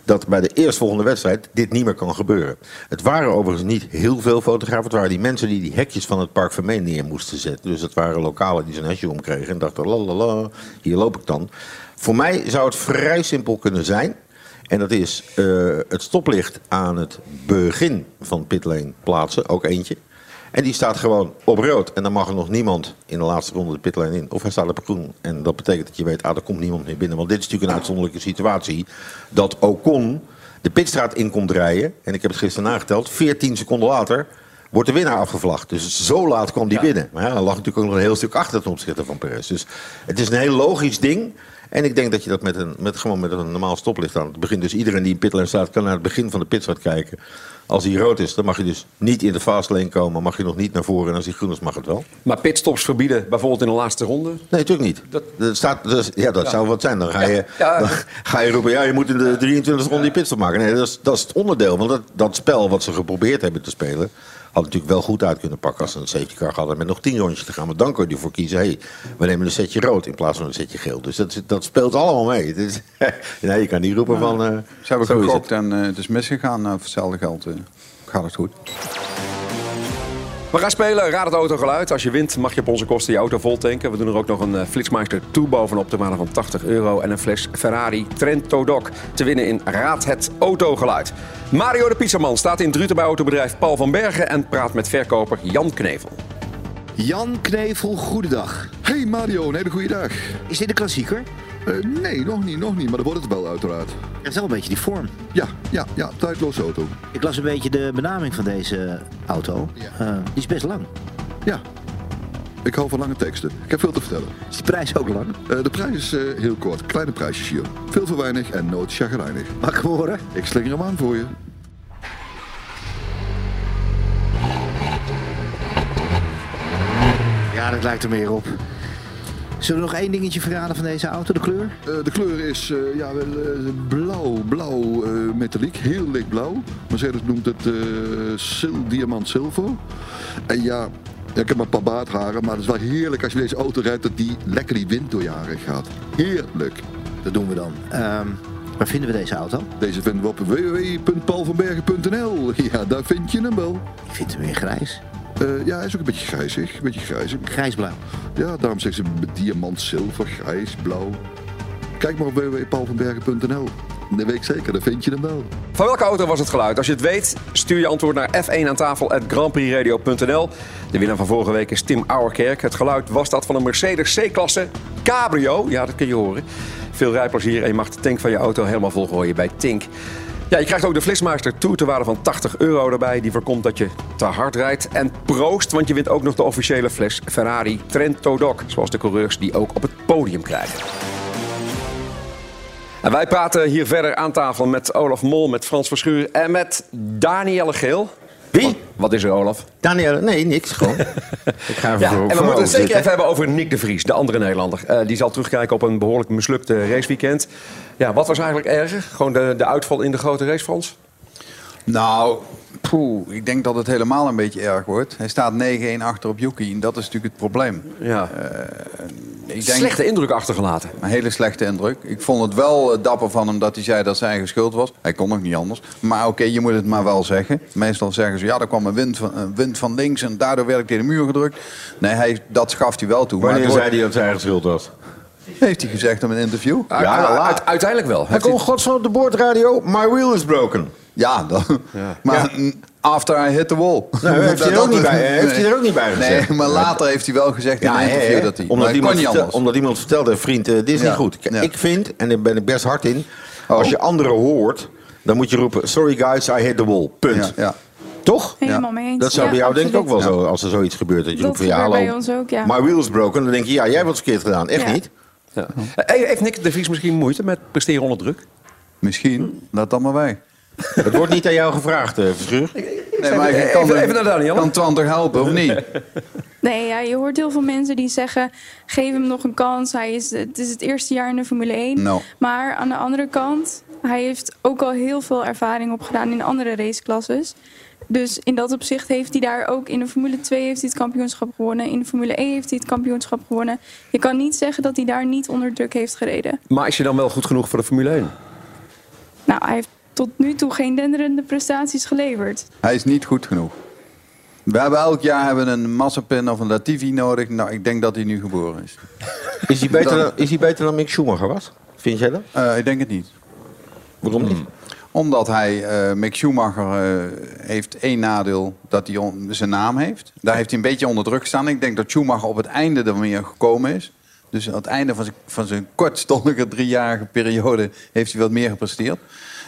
dat bij de eerstvolgende wedstrijd dit niet meer kan gebeuren. Het waren overigens niet heel veel fotografen. Het waren die mensen die die hekjes van het Park Vermeen neer moesten zetten. Dus het waren lokalen die zo'n hesje omkregen en dachten, la hier loop ik dan. Voor mij zou het vrij simpel kunnen zijn. En dat is uh, het stoplicht aan het begin van pitlane plaatsen, ook eentje. En die staat gewoon op rood. En dan mag er nog niemand in de laatste ronde de pitlane in. Of hij staat op groen. En dat betekent dat je weet, ah, er komt niemand meer binnen. Want dit is natuurlijk een uitzonderlijke situatie. Dat Ocon de pitstraat in komt rijden. En ik heb het gisteren nageteld. 14 seconden later wordt de winnaar afgevlacht. Dus zo laat kwam die binnen. Maar ja, dan lag natuurlijk ook nog een heel stuk achter ten opzichte van Perez. Dus het is een heel logisch ding. En ik denk dat je dat met een, met, gewoon met een normaal stoplicht aan het begin... dus iedereen die in pitlane staat kan naar het begin van de pitstraat kijken. Als die rood is, dan mag je dus niet in de fastlane komen... mag je nog niet naar voren en als die groen is, mag het wel. Maar pitstops verbieden, bijvoorbeeld in de laatste ronde? Nee, natuurlijk niet. Dat, dat staat, dus, ja, dat zou wat zijn. Dan ga, je, dan ga je roepen, ja, je moet in de 23 ronde die pitstop maken. Nee, dat is, dat is het onderdeel. Want dat, dat spel wat ze geprobeerd hebben te spelen had natuurlijk wel goed uit kunnen pakken als ze een safety car hadden met nog tien rondjes te gaan. Maar dan kun je ervoor kiezen, hey, we nemen een setje rood in plaats van een setje geel. Dus dat, dat speelt allemaal mee. Dus, nee, je kan niet roepen van... Uh, ze hebben gekocht en uh, het is misgegaan. Uh, voor hetzelfde geld gaat het goed. We gaan spelen Raad het Autogeluid. Als je wint mag je op onze kosten je auto vol tanken. We doen er ook nog een uh, Flitsmeister toe bovenop de waarde van 80 euro. En een fles Ferrari Trento Doc te winnen in Raad het Autogeluid. Mario de Pizzaman staat in Druten bij autobedrijf Paul van Bergen... en praat met verkoper Jan Knevel. Jan Knevel, goedendag. Hey Mario, een hele goede dag. Is dit een klassieker? Uh, nee, nog niet, nog niet, maar dat wordt het wel uiteraard. Het is wel een beetje die vorm. Ja, ja, ja, tijdloze auto. Ik las een beetje de benaming van deze auto. Ja. Uh, die is best lang. Ja, ik hou van lange teksten. Ik heb veel te vertellen. Is de prijs ook lang? Uh, de prijs is heel kort. Kleine prijsjes hier. Veel te weinig en nooit chagrijnig. Mag ik horen? Ik slinger hem aan voor je. Ja, dat lijkt er meer op. Zullen we nog één dingetje verraden van deze auto, de kleur? Uh, de kleur is uh, ja, wel, uh, blauw, blauw metalliek, heel lichtblauw. Mercedes noemt het sil diamant zilver. En ja, ik heb een paar baardharen, maar het is wel heerlijk als je deze auto rijdt dat die lekker die wind door je haren gaat. Heerlijk. Dat doen we dan. Um, waar vinden we deze auto? Deze vinden we op www.paulvanbergen.nl. Ja, daar vind je hem wel. Ik vind hem weer grijs. Uh, ja, hij is ook een beetje grijzig. Een beetje grijzig. Grijsblauw. Ja, daarom zeggen ze diamant, zilver, grijs, blauw. Kijk maar op www.paulvanbergen.nl. Dat weet ik zeker, daar vind je hem wel. Van welke auto was het geluid? Als je het weet, stuur je antwoord naar f1 aan tafel grandprixradio.nl. De winnaar van vorige week is Tim Auerkerk. Het geluid was dat van een Mercedes C-klasse Cabrio. Ja, dat kun je horen. Veel rijplezier en je mag de tank van je auto helemaal volgooien bij Tink. Ja, je krijgt ook de Flitsmeister Tour te waarde van 80 euro erbij. Die voorkomt dat je te hard rijdt. En proost, want je wint ook nog de officiële fles Ferrari Trento Doc. Zoals de coureurs die ook op het podium krijgen. En wij praten hier verder aan tafel met Olaf Mol, met Frans Verschuur en met Danielle Geel. Wie? Wat is er, Olaf? Danielle, nee, niks. Gewoon. ik ga even ja, voor, en we moeten het zeker even hebben over Nick de Vries, de andere Nederlander. Uh, die zal terugkijken op een behoorlijk mislukte raceweekend. Ja, wat was eigenlijk erger? Gewoon de, de uitval in de grote race, Frans? Nou, poeh, ik denk dat het helemaal een beetje erg wordt. Hij staat 9-1 achter op Yuki en dat is natuurlijk het probleem. Ja. Uh, ik denk, slechte indruk achtergelaten. Een hele slechte indruk. Ik vond het wel uh, dapper van hem dat hij zei dat zijn eigen schuld was. Hij kon nog niet anders. Maar oké, okay, je moet het maar wel zeggen. Meestal zeggen ze, ja, er kwam een wind van, een wind van links en daardoor werd ik tegen de muur gedrukt. Nee, hij, dat schaft hij wel toe. Wanneer maar zei hij dat zijn eigen schuld was? Heeft hij gezegd in een interview? Ja, ja uiteindelijk wel. Hij komt gods van op de boordradio, my wheel is broken. Ja, dan, ja. maar ja. After I hit the wall. Nou, heeft, hij, er ook niet bij, heeft hij er ook niet bij gezegd. Nee, maar later heeft hij wel gezegd in een interview he, dat hij... Omdat, iemand, vertel, omdat iemand vertelde, vriend, uh, dit is niet goed. Ik vind, en daar ben ik best hard in... Oh. als je anderen hoort, dan moet je roepen... Sorry guys, I hit the wall. Punt. Toch? Helemaal mee eens. Dat zou bij jou denk ik ook wel zo, als er zoiets gebeurt. Dat je roept van ja, hallo, bij ons ook, ja. my wheel is broken. Dan denk je, ja, jij hebt wat verkeerd gedaan. Echt niet. Ja. Heeft Nick de Vries misschien moeite met presteren onder druk? Misschien. Laat dan maar wij. Het wordt niet aan jou gevraagd, uh, Verschuur. Nee, maar ik kan, even, even naar Daniel. Kan Twan toch helpen, of niet? Nee, ja, je hoort heel veel mensen die zeggen... geef hem nog een kans. Hij is, het is het eerste jaar in de Formule 1. No. Maar aan de andere kant... hij heeft ook al heel veel ervaring opgedaan in andere raceklasses. Dus in dat opzicht heeft hij daar ook... in de Formule 2 heeft hij het kampioenschap gewonnen. In de Formule 1 heeft hij het kampioenschap gewonnen. Je kan niet zeggen dat hij daar niet onder druk heeft gereden. Maar is je dan wel goed genoeg voor de Formule 1? Nou, hij heeft tot nu toe geen denderende prestaties geleverd. Hij is niet goed genoeg. We hebben elk jaar hebben een Massapin of een Latifi nodig. Nou, ik denk dat hij nu geboren is. Is hij beter, dan, is hij beter dan Mick Schumacher was? Vind jij dat? Uh, ik denk het niet. Waarom niet? Omdat hij, uh, Mick Schumacher, uh, heeft één nadeel dat hij on, zijn naam heeft. Daar heeft hij een beetje onder druk gestaan. Ik denk dat Schumacher op het einde er meer gekomen is. Dus aan het einde van zijn, van zijn kortstondige driejarige periode heeft hij wat meer gepresteerd.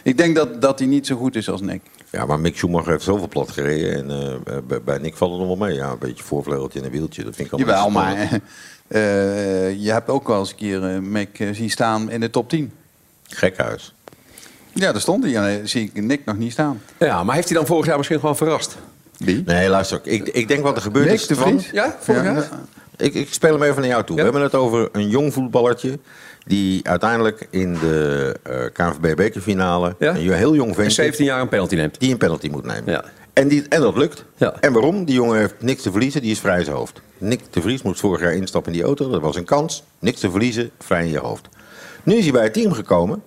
Ik denk dat, dat hij niet zo goed is als Nick. Ja, maar Mick Schumacher heeft zoveel plat gereden. En uh, bij, bij Nick valt het nog wel mee. Ja, een beetje voorvleugeltje en een wieltje. Dat vind ik allemaal Jawel, maar uh, je hebt ook wel eens een keer uh, Mick zien staan in de top 10. Gekhuis. Ja, daar stond hij. En zie ik Nick nog niet staan. Ja, maar heeft hij dan vorig jaar misschien gewoon verrast? Wie? Nee, luister. Ik, ik denk wat er gebeurd Nick is. de Vries? Ja, vorig jaar? Ik, ik speel hem even naar jou toe. Ja? We hebben het over een jong voetballertje die uiteindelijk in de uh, KNVB-bekerfinale... Ja? een heel jong ventje... 17 jaar een penalty neemt. Die een penalty moet nemen. Ja. En, die, en dat lukt. Ja. En waarom? Die jongen heeft niks te verliezen, die is vrij in zijn hoofd. Nick de Vries moest vorig jaar instappen in die auto, dat was een kans. Niks te verliezen, vrij in je hoofd. Nu is hij bij het team gekomen...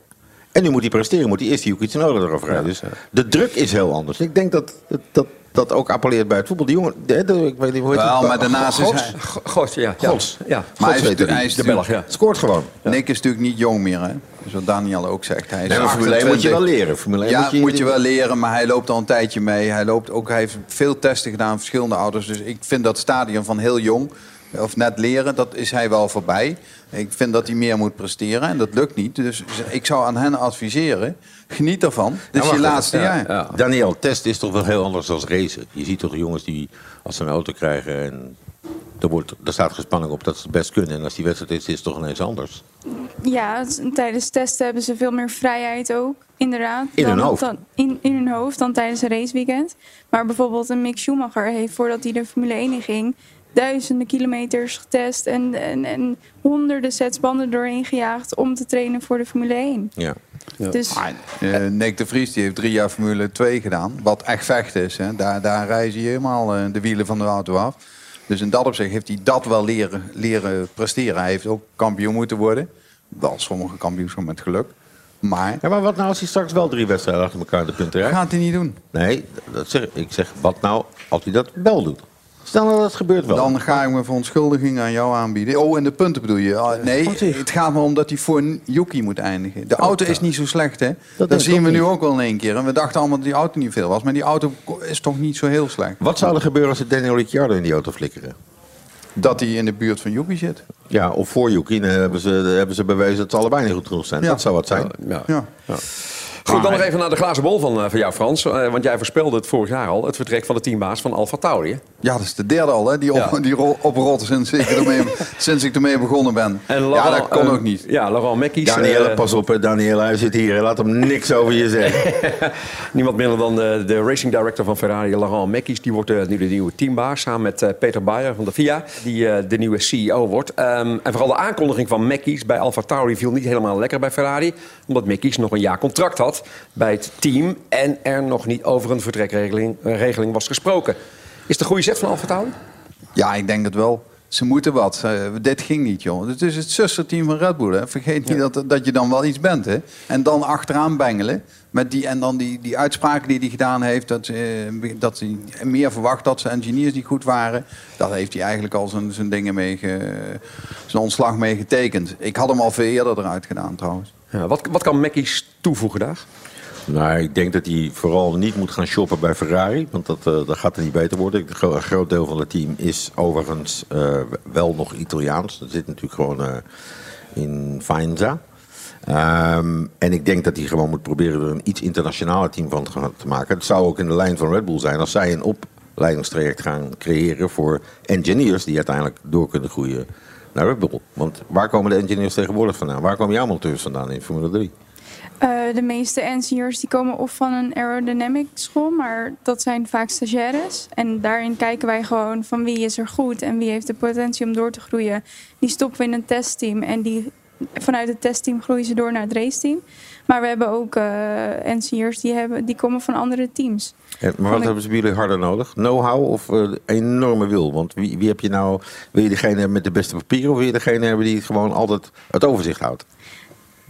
En nu moet hij presteren, moet hij eerst die Yuki Tsunoda eraf rijden. Dus de druk is heel anders. Ik denk dat, dat dat ook appelleert bij het voetbal. Die jongen, de, de- ik weet niet hoe heet Wel, het? maar daarnaast is hij- Gods, ja. ja. Gods. Ja. Maar hij Gods is, het hij niet. is De Belg, ja. Scoort gewoon. Nick is natuurlijk niet jong meer, hè? Zoals Daniel ook zegt. Hij is Nee, maar Formule 1 moet je 28. wel leren. Formule 1 ja, moet je- moet je wel leren, maar hij loopt al een tijdje mee. Hij, loopt ook, hij heeft veel testen gedaan, verschillende auto's. Dus ik vind dat stadium van heel jong, of net leren, dat is hij wel voorbij. Ik vind dat hij meer moet presteren en dat lukt niet. Dus ik zou aan hen adviseren, geniet ervan. Dit is je laatste jaar. Daniel, test is toch wel heel anders dan racen. Je ziet toch jongens die als ze een auto krijgen en er, wordt, er staat gespanning op dat ze het best kunnen. En als die wedstrijd is, is het toch ineens anders. Ja, tijdens testen hebben ze veel meer vrijheid ook, inderdaad. In hun dan- hoofd. Dan, in, in hun hoofd dan tijdens een raceweekend. Maar bijvoorbeeld een Mick Schumacher heeft voordat hij de Formule 1 in ging... duizenden kilometers getest en, en, en honderden sets banden doorheen gejaagd... om te trainen voor de Formule 1. Ja. Dus Eh, Nick de Vries die heeft drie jaar Formule 2 gedaan. Wat echt vechten is. Hè. Daar, daar reizen je helemaal eh, de wielen van de auto af. Dus in dat opzicht heeft hij dat wel leren, leren presteren. Hij heeft ook kampioen moeten worden. Wel sommige kampioenschap met geluk. Maar Ja, maar wat nou als hij straks wel drie wedstrijden achter elkaar de punten rijdt? gaat hij niet doen. Nee, dat zeg, ik zeg, wat nou als hij dat wel doet? Stel nou dat het gebeurt wel. Dan ga ik me verontschuldiging aan jou aanbieden. Oh, en de punten bedoel je? Ah, nee, het gaat maar om dat hij voor Yuki moet eindigen. De auto is niet zo slecht, hè? Dat, zien we nu ook wel in één keer. En we dachten allemaal dat die auto niet veel was. Maar die auto is toch niet zo heel slecht. Wat zou er gebeuren als ze Daniel Ricciardo in die auto flikkeren? Dat hij in de buurt van Yuki zit. Ja, of voor Yuki. Dan hebben ze, hebben ze bewezen dat ze allebei niet goed genoeg zijn. Ja. Dat zou wat zijn. Ja. Ja. Goed, dan nog even naar de glazen bol van, eh, van jou, Frans. Eh, want jij voorspelde het vorig jaar al, het vertrek van de teambaas van Alfa Tauri. Ja, dat is de derde al, hè? Die, op, Ja. die sinds ik, ermee, sinds ik ermee begonnen ben. En ja, Laurent, dat kon eh, ook niet. Ja, Laurent Mekkies. Danielle, eh, pas op, hè, Danielle, hij zit hier. Laat hem niks over je zeggen. Niemand minder dan de, de racing director van Ferrari, Laurent Mekkies. Die wordt nu de nieuwe teambaas samen met Peter Bayer van de FIA. Die de nieuwe CEO wordt. Ehm, en vooral de aankondiging van Mekkies bij Alfa Tauri viel niet helemaal lekker bij Ferrari. Omdat Mekkies nog een jaar contract had bij het team. En er nog niet over een vertrekregeling eh, regeling was gesproken. Is een goede zet van Alfa? Ja, ik denk het wel. Ze moeten wat. Eh, dit ging niet, joh. Het is het zusterteam van Red Bull. Hè. Vergeet niet dat, dat je dan wel iets bent. Hè. En dan achteraan bengelen. Met die, en dan die, die uitspraken die hij gedaan heeft. Dat, ze, dat hij meer verwacht dat zijn engineers niet goed waren. Dat heeft hij eigenlijk al zijn, zijn dingen mee ge- zijn ontslag mee getekend. Ik had hem al veel eerder eruit gedaan trouwens. Ja, wat, wat kan Mekkies toevoegen daar? Nou, ik denk dat hij vooral niet moet gaan shoppen bij Ferrari. Want dat, eh, dat gaat er niet beter worden. Een gro- een groot deel van het team is overigens eh, wel nog Italiaans. Dat zit natuurlijk gewoon eh, in Faenza. Ehm, en ik denk dat hij gewoon moet proberen er een iets internationaler team van te maken. Het zou ook in de lijn van Red Bull zijn als zij een opleidingstraject gaan creëren voor engineers die uiteindelijk door kunnen groeien naar Red Bull. Want waar komen de engineers tegenwoordig vandaan? Waar komen jouw monteurs vandaan in Formule 3? eh, de meeste engineers die komen of van een aerodynamic school, maar dat zijn vaak stagiaires. En daarin kijken wij gewoon van wie is er goed en wie heeft de potentie om door te groeien. Die stoppen we in een testteam en die, vanuit het testteam groeien ze door naar het raceteam. Maar we hebben ook eh engineers die, hebben, die komen van andere teams. Maar wat ik- hebben ze bij jullie harder nodig? Know-how of eh, enorme wil? Want wie, wie heb je nou? Wil je degene hebben met de beste papieren of wil je degene hebben die gewoon altijd het overzicht houdt?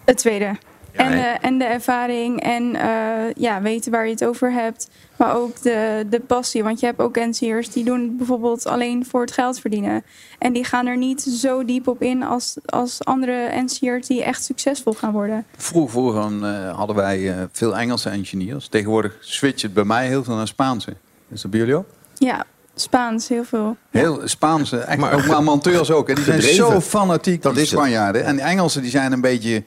Het tweede. En, hè? eh, en de ervaring en eh, ja, weten waar je het over hebt. Maar ook de, de passie. Want je hebt ook engineers die doen het bijvoorbeeld alleen voor het geld verdienen. En die gaan er niet zo diep op in als, als andere engineers die echt succesvol gaan worden. Vroeger, vroeger eh, hadden wij veel Engelse engineers. Tegenwoordig switcht het bij mij heel veel naar Spaanse. Is dat bij jullie ook? Ja, Spaans heel veel. Heel Spaanse, echt, maar, ook maar monteurs ook. hè. Die zijn Gedreven. zo fanatiek, Dat die is het. Spanjaarden. En de Engelsen die zijn een beetje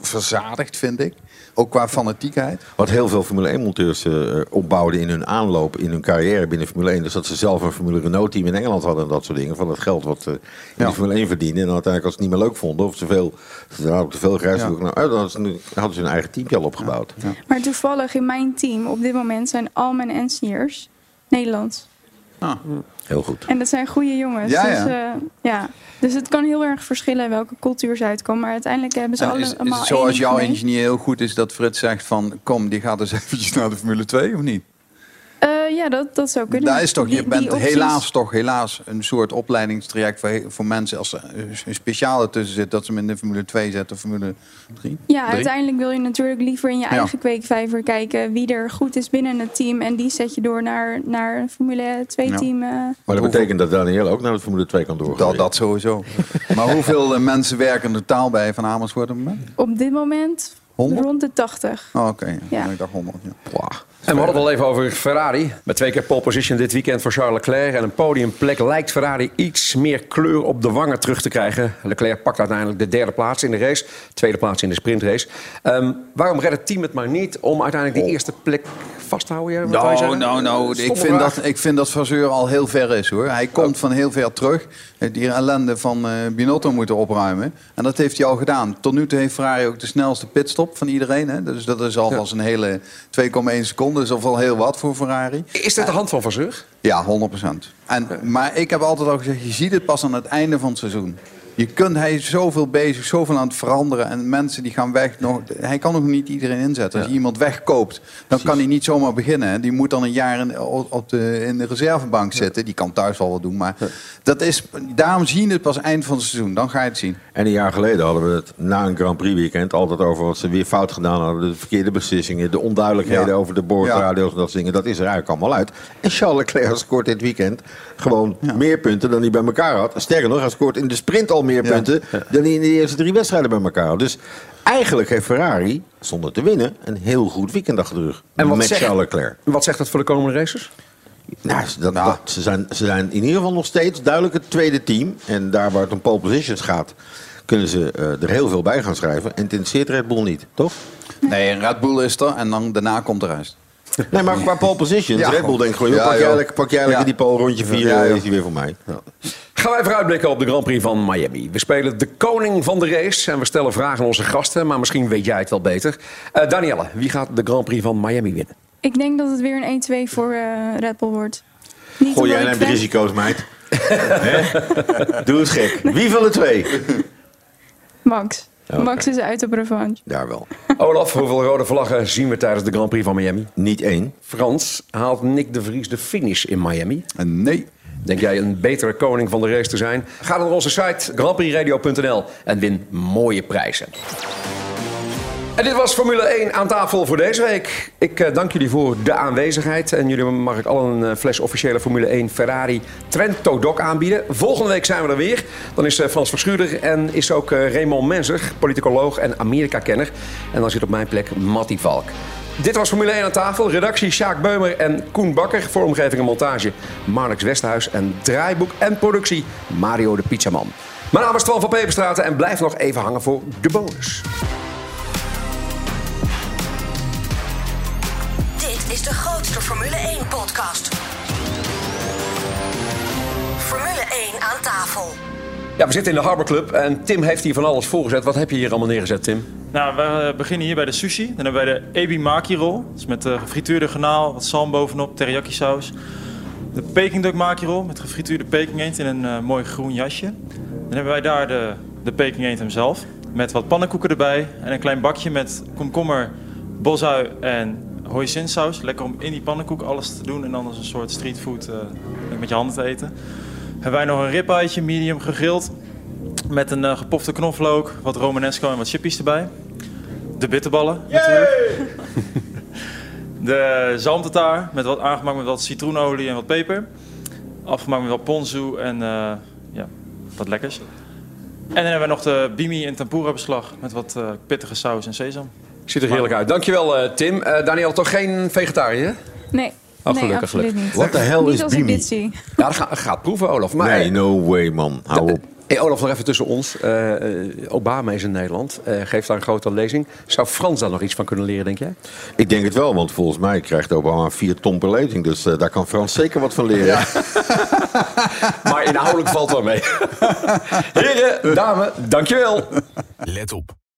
verzadigd, vind ik. Ook qua fanatiekheid. Wat heel veel Formule 1-monteurs eh, opbouwden in hun aanloop, in hun carrière binnen Formule 1. Dus dat ze zelf een Formule Renault-team in Engeland hadden en dat soort dingen. Van het geld wat ze in Ja. de Formule 1 verdienden. En dan uiteindelijk als ze het niet meer leuk vonden of ze veel, ze hadden ook te veel gereisd. Ja. Nou, dan hadden ze, nu- hadden ze hun eigen teampje al opgebouwd. Maar toevallig in mijn team op dit moment zijn al mijn engineers Nederlands. Heel goed. En dat zijn goede jongens. Ja, dus, ja. eh, ja. dus het kan heel erg verschillen welke cultuur ze uitkomen. Maar uiteindelijk hebben ze En alle- is, is allemaal het één zoals jouw engineer heel goed is dat Frits zegt van... kom, die gaat eens eventjes naar de Formule 2 of niet? Eh, ja, Ja, dat, dat zou kunnen. Daar is toch, je die bent opties- helaas toch helaas een soort opleidingstraject voor, voor mensen als er een speciale tussen zit dat ze hem in de Formule 2 zetten of Formule 3. Ja, uiteindelijk wil je natuurlijk liever in je Ja. eigen kweekvijver kijken wie er goed is binnen het team. En die zet je door naar, naar een Formule 2 team. eh. Maar dat betekent dat Daniel ook naar de Formule 2 kan doorgaan. Dat, dat sowieso. maar hoeveel eh, mensen werken er totaal bij Van Amersfoort op het moment? op dit moment 100? rond de 80. Oh, Oké, Ja. ik dacht 100. Ja. En we hadden het al even over Ferrari. Met twee keer pole position dit weekend voor Charles Leclerc. En een podiumplek lijkt Ferrari iets meer kleur op de wangen terug te krijgen. Leclerc pakt uiteindelijk de derde plaats in de race. Tweede plaats in de sprintrace. Ehm, waarom redt het team het maar niet om uiteindelijk die eerste plek vast te houden? Ja, Nou, zeggen? nou, nou, ik vind, vraag. dat, ik vind dat Vasseur al heel ver is hoor. Hij komt van heel ver terug. Heeft die ellende van eh, Binotto moeten opruimen. En dat heeft hij al gedaan. Tot nu toe heeft Ferrari ook de snelste pitstop van iedereen. Hè? Dus dat is alvast een hele 2,1 seconden. Is al wel heel wat voor Ferrari. Is dit de hand van Vasseur? Ja, 100%. En, Maar ik heb altijd al gezegd, je ziet het pas aan het einde van het seizoen. Je kunt, hij is zoveel bezig, zoveel aan het veranderen. En mensen die gaan weg. Nog, hij kan nog niet iedereen inzetten. Als je iemand wegkoopt, dan kan hij niet zomaar beginnen. Die moet dan een jaar in, op de, in de reservebank zitten. Die kan thuis wel wat doen. Maar dat is, daarom zien het pas eind van het seizoen. Dan ga je het zien. En een jaar geleden hadden we het na een Grand Prix weekend altijd over wat ze weer fout gedaan hadden. De verkeerde beslissingen, de onduidelijkheden Ja. over de boordradio's en dat soort dingen. Dat is er eigenlijk allemaal uit. En Charles Leclerc scoort dit weekend gewoon meer punten dan hij bij elkaar had. Sterker nog, hij scoort in de sprint al meer Ja. punten dan in de eerste drie wedstrijden bij elkaar. Dus eigenlijk heeft Ferrari, zonder te winnen, een heel goed weekend achter de rug. En wat met zegt- Charles Leclerc. Wat zegt dat voor de komende races? Nou, ze- dat, dat- ze, zijn, ze zijn in ieder geval nog steeds duidelijk het tweede team. En daar waar het om pole positions gaat, kunnen ze eh, er heel veel bij gaan schrijven. En het interesseert Red Bull niet, toch? Nee, een Red Bull is er en dan, daarna komt de rest. Nee, maar qua pole positions, Ja, Red Bull denkt gewoon, pak, jij lekker, pak jij lekker Ja. die pole rondje 4, Ja, joh. is die weer voor mij. Gaan wij vooruitblikken op de Grand Prix van Miami. We spelen de koning van de race en we stellen vragen aan onze gasten. Maar misschien weet jij het wel beter. Eh Danielle, wie gaat de Grand Prix van Miami winnen? Ik denk dat het weer een 1-2 voor eh Red Bull wordt. Niet Gooi jij neemt de risico's, meid. Hè? Doe eens gek. Wie van de twee? Max. Max is uit op revanche. Daar wel. Olaf, hoeveel rode vlaggen zien we tijdens de Grand Prix van Miami? Niet één. Frans, haalt Nick de Vries de finish in Miami? Nee. Denk jij een betere koning van de race te zijn? Ga naar onze site grandprixradio.nl en win mooie prijzen. En dit was Formule 1 aan tafel voor deze week. Ik eh, dank jullie voor de aanwezigheid. En jullie mag ik al een eh, fles officiële Formule 1 Ferrari Trento Doc aanbieden. Volgende week zijn we er weer. Dan is eh, Frans Verschuurder en is ook Raymond Menzer, politicoloog en Amerika-kenner. En dan zit op mijn plek Matti Valk. Dit was Formule 1 aan tafel. Redactie Sjaak Beumer en Koen Bakker. Vormgeving en montage Marnix Westhuis. En draaiboek en productie Mario de Pizzaman. Mijn naam is Twan van Peperstraten en blijf nog even hangen voor de bonus. Is de grootste Formule 1-podcast. Formule 1 aan tafel. Ja, we zitten in de Harbor Club en Tim heeft hier van alles voorgezet. Wat heb je hier allemaal neergezet, Tim? Nou, we eh, beginnen hier bij de sushi. Dan hebben wij de ebi maki roll. Dat is met eh, gefrituurde garnaal, wat zalm bovenop, teriyaki saus. De Peking duck maki roll met gefrituurde Peking eend in een eh, mooi groen jasje. Dan hebben wij daar de, de Peking eend hem zelf. Met wat pannenkoeken erbij. En een klein bakje met komkommer, bosui en hoisinsaus. Lekker om in die pannenkoek alles te doen. En dan als een soort streetfood eh, met je handen te eten. Hebben wij nog een ribbeitje, medium gegrild. Met een eh, gepofte knoflook, wat romanesco en wat chippies erbij. De bitterballen natuurlijk. De zalmtataar met wat aangemaakt met wat citroenolie en wat peper. Afgemaakt met wat ponzu en eh, ja, wat lekkers. En dan hebben we nog de bimi en tempura beslag met wat pittige saus en sesam. Ziet er heerlijk uit. Dankjewel, eh, Tim. Eh Daniel, toch geen vegetariër? Nee, Oh, nee gelukkig, the hell niet is Bimi? Ja, dat gaat, gaat proeven, Olaf. Maar, Nee, no way, man. Hou op. Hey, Olaf, nog even tussen ons. Eh, eh, Obama is in Nederland. Eh, geeft daar een grote lezing. Zou Frans daar nog iets van kunnen leren, denk jij? Ik denk het wel, want volgens mij krijgt Obama vier ton per lezing. Dus eh, daar kan Frans zeker wat van leren. Maar inhoudelijk valt wel mee. Heren, dame, dankjewel. Let op.